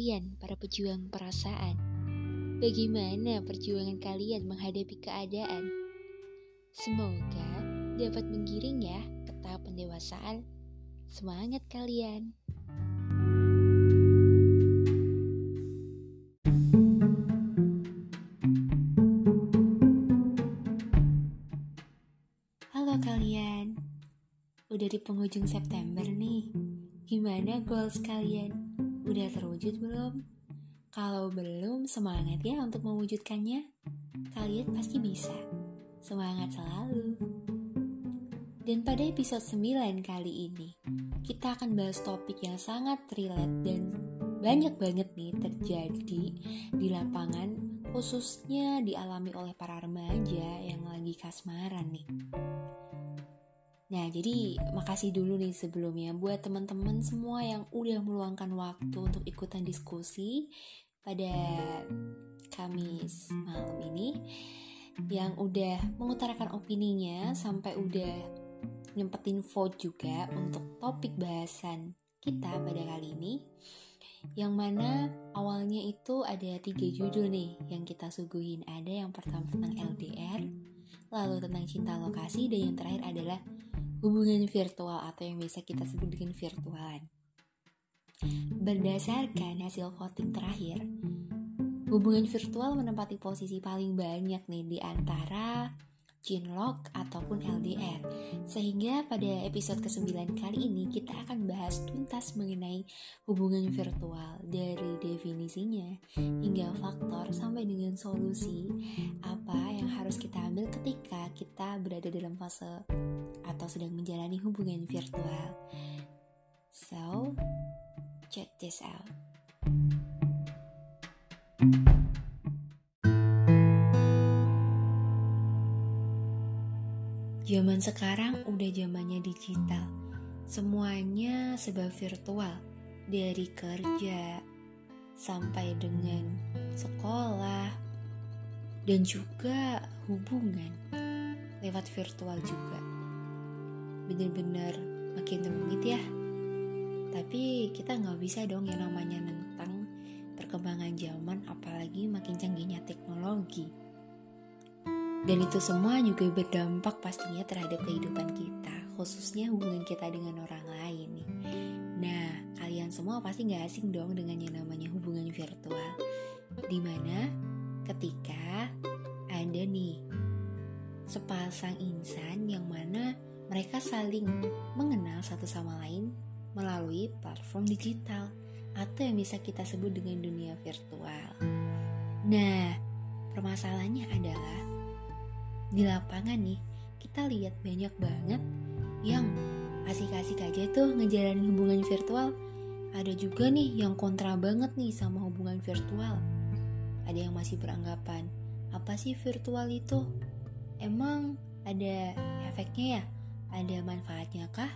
kalian, para pejuang perasaan. Bagaimana perjuangan kalian menghadapi keadaan? Semoga dapat menggiring ya ke tahap pendewasaan. Semangat kalian! Halo kalian, udah di penghujung September nih. Gimana goals kalian? Udah terwujud belum? Kalau belum, semangat ya untuk mewujudkannya. Kalian pasti bisa. Semangat selalu. Dan pada episode 9 kali ini, kita akan bahas topik yang sangat relate dan banyak banget nih terjadi di lapangan khususnya dialami oleh para remaja yang lagi kasmaran nih. Nah, jadi makasih dulu nih sebelumnya buat teman-teman semua yang udah meluangkan waktu untuk ikutan diskusi pada Kamis malam ini yang udah mengutarakan opininya sampai udah nyempetin vote juga untuk topik bahasan kita pada kali ini yang mana awalnya itu ada tiga judul nih yang kita suguhin. Ada yang pertama tentang LDR lalu tentang cinta lokasi dan yang terakhir adalah hubungan virtual atau yang biasa kita sebut dengan virtualan. Berdasarkan hasil voting terakhir, hubungan virtual menempati posisi paling banyak nih di antara Chinlock ataupun LDR. Sehingga pada episode ke-9 kali ini kita akan bahas tuntas mengenai hubungan virtual dari definisinya hingga faktor sampai dengan solusi apa yang harus kita ambil ketika kita berada dalam fase atau sedang menjalani hubungan virtual. So, check this out. Zaman sekarang udah zamannya digital. Semuanya serba virtual. Dari kerja sampai dengan sekolah dan juga hubungan lewat virtual juga. Bener-bener makin rumit ya. Tapi kita nggak bisa dong yang namanya nentang perkembangan zaman apalagi makin canggihnya teknologi. Dan itu semua juga berdampak pastinya terhadap kehidupan kita, khususnya hubungan kita dengan orang lain nih. Nah, kalian semua pasti gak asing dong dengan yang namanya hubungan virtual. Di mana ketika ada nih sepasang insan yang mana mereka saling mengenal satu sama lain melalui platform digital atau yang bisa kita sebut dengan dunia virtual. Nah, permasalahannya adalah di lapangan nih kita lihat banyak banget yang asik-asik aja tuh ngejalanin hubungan virtual. Ada juga nih yang kontra banget nih sama hubungan virtual. Ada yang masih beranggapan apa sih virtual itu? Emang ada efeknya ya ada manfaatnya kah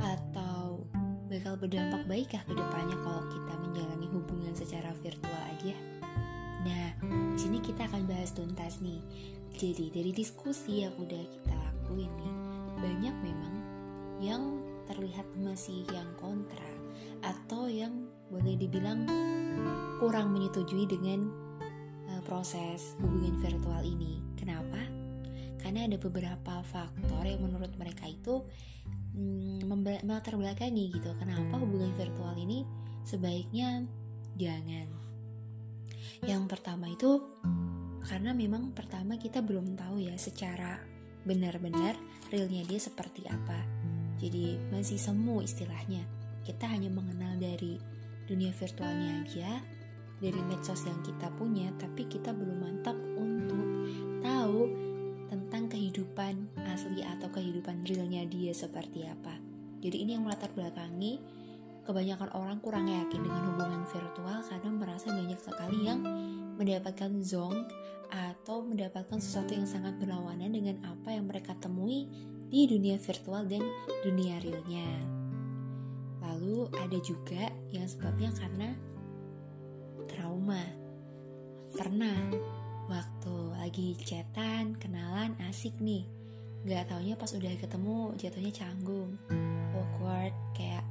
atau bakal berdampak baik kah ke depannya kalau kita menjalani hubungan secara virtual aja nah di sini kita akan bahas tuntas nih jadi dari diskusi yang udah kita lakuin nih, banyak memang yang terlihat masih yang kontra atau yang boleh dibilang kurang menyetujui dengan uh, proses hubungan virtual ini. Kenapa? Karena ada beberapa faktor yang menurut mereka itu hmm, melatar belakangi gitu. Kenapa hubungan virtual ini sebaiknya jangan. Yang pertama itu karena memang pertama kita belum tahu ya secara benar-benar realnya dia seperti apa. Jadi masih semu istilahnya. Kita hanya mengenal dari dunia virtualnya aja, dari medsos yang kita punya, tapi kita belum mantap untuk tahu kehidupan asli atau kehidupan realnya dia seperti apa. Jadi ini yang melatar belakangi kebanyakan orang kurang yakin dengan hubungan virtual karena merasa banyak sekali yang mendapatkan zong atau mendapatkan sesuatu yang sangat berlawanan dengan apa yang mereka temui di dunia virtual dan dunia realnya. Lalu ada juga yang sebabnya karena trauma. Pernah waktu lagi chatan, kenalan, asik nih. Gak taunya pas udah ketemu jatuhnya canggung, awkward, kayak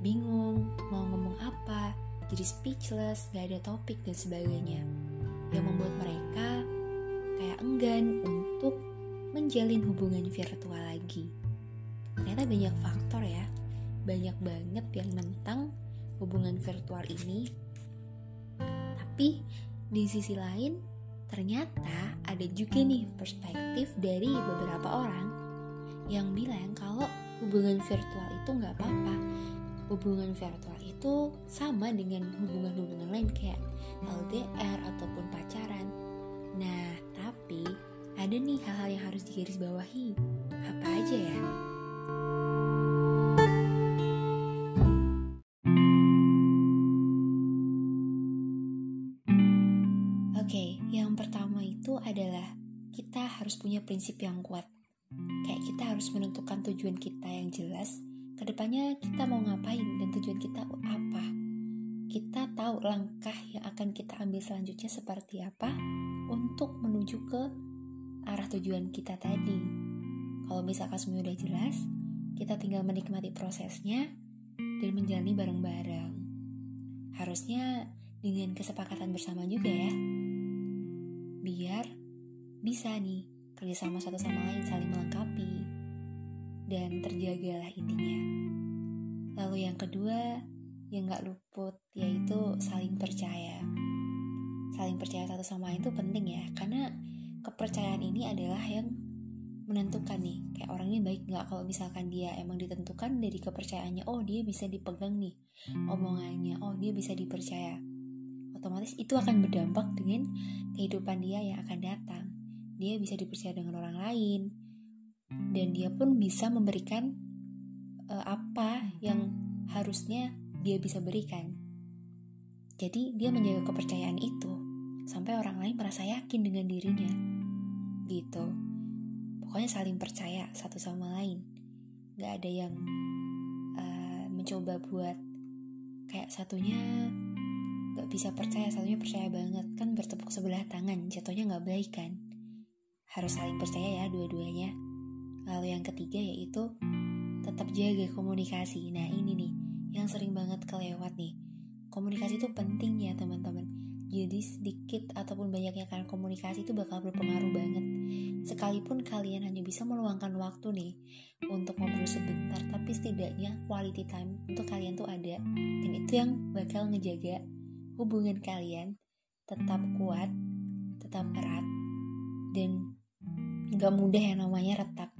bingung mau ngomong apa, jadi speechless, gak ada topik dan sebagainya. Yang membuat mereka kayak enggan untuk menjalin hubungan virtual lagi. Ternyata banyak faktor ya, banyak banget yang tentang hubungan virtual ini. Tapi di sisi lain, ternyata ada juga nih perspektif dari beberapa orang yang bilang kalau hubungan virtual itu nggak apa-apa hubungan virtual itu sama dengan hubungan-hubungan lain kayak LDR ataupun pacaran. Nah, tapi ada nih hal-hal yang harus digarisbawahi. Apa aja ya? Itu adalah kita harus punya prinsip yang kuat. Kayak kita harus menentukan tujuan kita yang jelas ke depannya kita mau ngapain dan tujuan kita apa. Kita tahu langkah yang akan kita ambil selanjutnya seperti apa untuk menuju ke arah tujuan kita tadi. Kalau misalkan semua udah jelas, kita tinggal menikmati prosesnya dan menjalani bareng-bareng. Harusnya dengan kesepakatan bersama juga ya. Biar bisa nih kerjasama satu sama lain saling melengkapi dan terjagalah intinya. Lalu yang kedua, yang gak luput yaitu saling percaya. Saling percaya satu sama lain itu penting ya, karena kepercayaan ini adalah yang menentukan nih, kayak orang ini baik nggak kalau misalkan dia emang ditentukan dari kepercayaannya, oh dia bisa dipegang nih omongannya, oh dia bisa dipercaya. Otomatis itu akan berdampak dengan kehidupan dia yang akan datang. Dia bisa dipercaya dengan orang lain, dan dia pun bisa memberikan uh, apa yang harusnya dia bisa berikan. Jadi dia menjaga kepercayaan itu sampai orang lain merasa yakin dengan dirinya. Gitu. Pokoknya saling percaya satu sama lain. Gak ada yang uh, mencoba buat kayak satunya gak bisa percaya, satunya percaya banget. Kan bertepuk sebelah tangan, jatuhnya gak baik kan. Harus saling percaya ya dua-duanya. Lalu yang ketiga yaitu tetap jaga komunikasi. Nah ini nih yang sering banget kelewat nih. Komunikasi itu penting ya teman-teman. Jadi sedikit ataupun banyaknya kan komunikasi itu bakal berpengaruh banget. Sekalipun kalian hanya bisa meluangkan waktu nih untuk ngobrol sebentar, tapi setidaknya quality time untuk kalian tuh ada. Dan itu yang bakal ngejaga hubungan kalian tetap kuat, tetap erat, dan gak mudah yang namanya retak.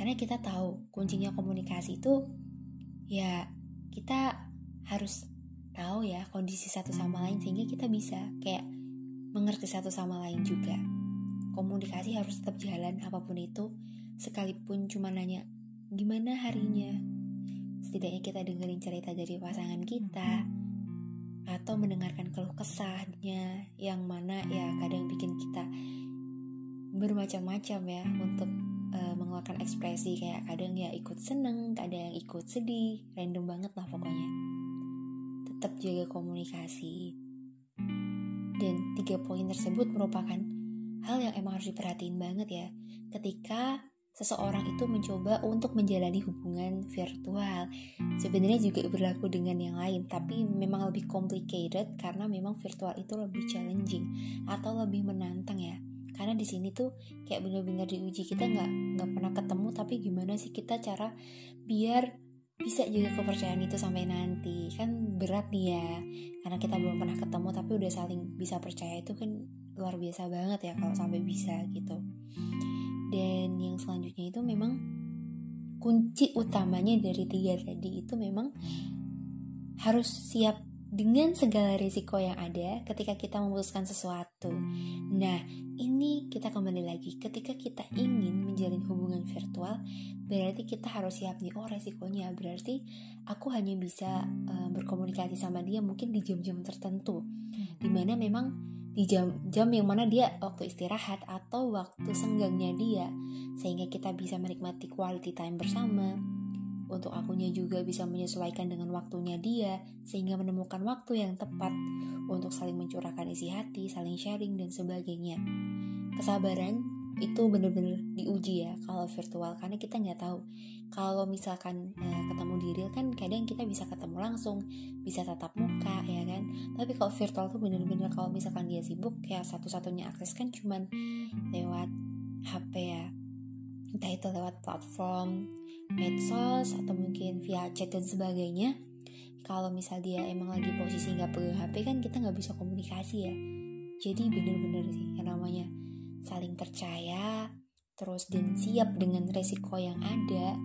Karena kita tahu kuncinya komunikasi itu ya kita harus tahu ya kondisi satu sama lain sehingga kita bisa kayak mengerti satu sama lain juga. Komunikasi harus tetap jalan apa pun itu, sekalipun cuma nanya gimana harinya. Setidaknya kita dengerin cerita dari pasangan kita atau mendengarkan keluh kesahnya yang mana ya kadang bikin kita bermacam-macam ya untuk uh, mengeluarkan ekspresi kayak kadang ya ikut seneng, kadang yang ikut sedih, random banget lah pokoknya. Tetap jaga komunikasi. Dan tiga poin tersebut merupakan hal yang emang harus diperhatiin banget ya ketika seseorang itu mencoba untuk menjalani hubungan virtual. Sebenarnya juga berlaku dengan yang lain, tapi memang lebih complicated karena memang virtual itu lebih challenging atau lebih menantang ya. Karena di sini tuh kayak bener-bener diuji kita nggak nggak pernah ketemu tapi gimana sih kita cara biar bisa juga kepercayaan itu sampai nanti. Kan berat nih ya karena kita belum pernah ketemu tapi udah saling bisa percaya itu kan luar biasa banget ya kalau sampai bisa gitu itu memang kunci utamanya dari tiga tadi itu memang harus siap dengan segala risiko yang ada ketika kita memutuskan sesuatu. Nah, ini kita kembali lagi. Ketika kita ingin menjalin hubungan virtual, berarti kita harus siap nih, oh resikonya. Berarti aku hanya bisa uh, berkomunikasi sama dia mungkin di jam-jam tertentu, di mana memang di jam-jam yang mana dia waktu istirahat atau waktu senggangnya dia, sehingga kita bisa menikmati quality time bersama untuk akunya juga bisa menyesuaikan dengan waktunya dia, sehingga menemukan waktu yang tepat untuk saling mencurahkan isi hati, saling sharing, dan sebagainya. Kesabaran itu bener-bener diuji ya kalau virtual. Karena kita nggak tahu. Kalau misalkan uh, ketemu di real kan kadang kita bisa ketemu langsung bisa tatap muka ya kan? Tapi kalau virtual tuh bener-bener kalau misalkan dia sibuk ya satu-satunya akses kan cuman lewat HP ya. Entah itu lewat platform medsos atau mungkin via chat dan sebagainya. Kalau misal dia emang lagi posisi nggak pegang HP kan kita nggak bisa komunikasi ya. Jadi bener-bener sih yang namanya saling percaya terus dan siap dengan resiko yang ada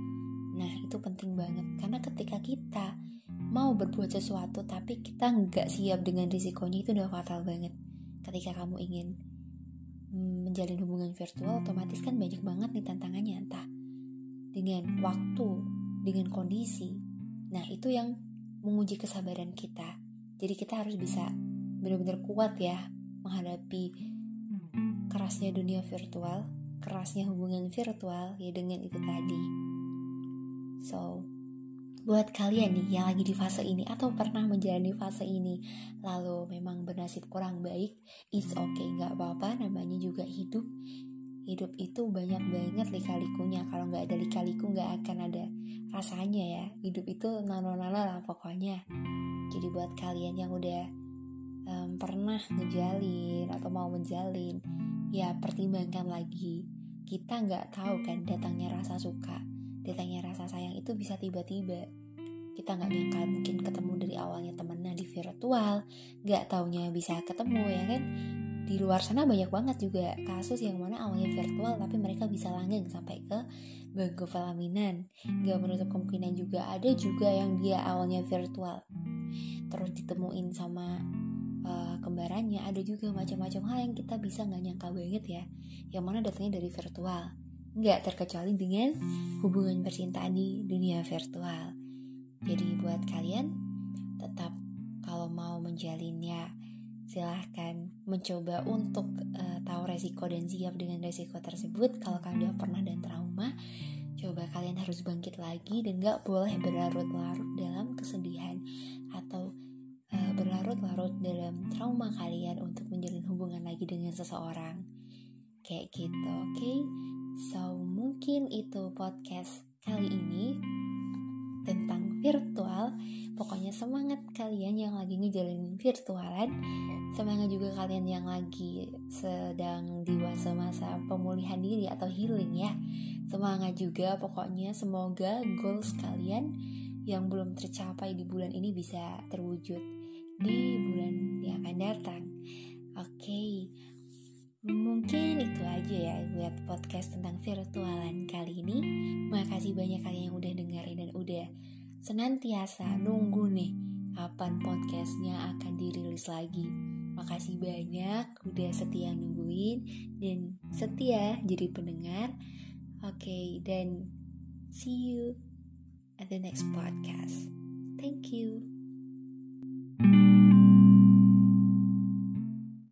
Nah itu penting banget karena ketika kita mau berbuat sesuatu tapi kita nggak siap dengan risikonya itu udah fatal banget. Ketika kamu ingin mm, menjalin hubungan virtual otomatis kan banyak banget nih tantangannya entah dengan waktu, dengan kondisi. Nah itu yang menguji kesabaran kita. Jadi kita harus bisa benar-benar kuat ya menghadapi kerasnya dunia virtual, kerasnya hubungan virtual ya dengan itu tadi. So, buat kalian nih yang lagi di fase ini atau pernah menjalani fase ini lalu memang bernasib kurang baik it's okay nggak apa-apa. Namanya juga hidup. Hidup itu banyak banget lika-likunya. Kalau nggak ada lika-liku nggak akan ada rasanya ya. Hidup itu nano-nano lah pokoknya. Jadi buat kalian yang udah um, pernah ngejalin atau mau menjalin ya pertimbangkan lagi. Kita nggak tahu kan datangnya rasa suka datangnya rasa sayang itu bisa tiba-tiba. Kita nggak nyangka mungkin ketemu dari awalnya temennya di virtual nggak taunya bisa ketemu ya kan? Di luar sana banyak banget juga kasus yang mana awalnya virtual tapi mereka bisa langgeng sampai ke bangku pelaminan. Nggak menutup kemungkinan juga ada juga yang dia awalnya virtual. Terus ditemuin sama uh, kembarannya ada juga macam-macam hal yang kita bisa nggak nyangka banget ya yang mana datangnya dari virtual nggak terkecuali dengan hubungan percintaan di dunia virtual. Jadi buat kalian tetap kalau mau menjalinnya silahkan mencoba untuk uh, tahu resiko dan siap dengan resiko tersebut. Kalau kalian udah pernah dan trauma, coba kalian harus bangkit lagi dan nggak boleh berlarut-larut dalam kesedihan atau berlarut-larut dalam trauma kalian untuk menjalin hubungan lagi dengan seseorang. Kayak gitu, oke? Okay? So, mungkin itu podcast kali ini tentang virtual. Pokoknya semangat kalian yang lagi ngejalanin virtualan. Semangat juga kalian yang lagi sedang di masa-masa pemulihan diri atau healing ya. Semangat juga pokoknya semoga goals kalian yang belum tercapai di bulan ini bisa terwujud di bulan yang akan datang. Oke, okay. Mungkin itu aja ya buat podcast tentang virtualan kali ini. Makasih banyak kalian yang udah dengerin dan udah senantiasa nunggu nih kapan podcastnya akan dirilis lagi. Makasih banyak udah setia nungguin dan setia jadi pendengar. Oke, okay, dan see you at the next podcast. Thank you.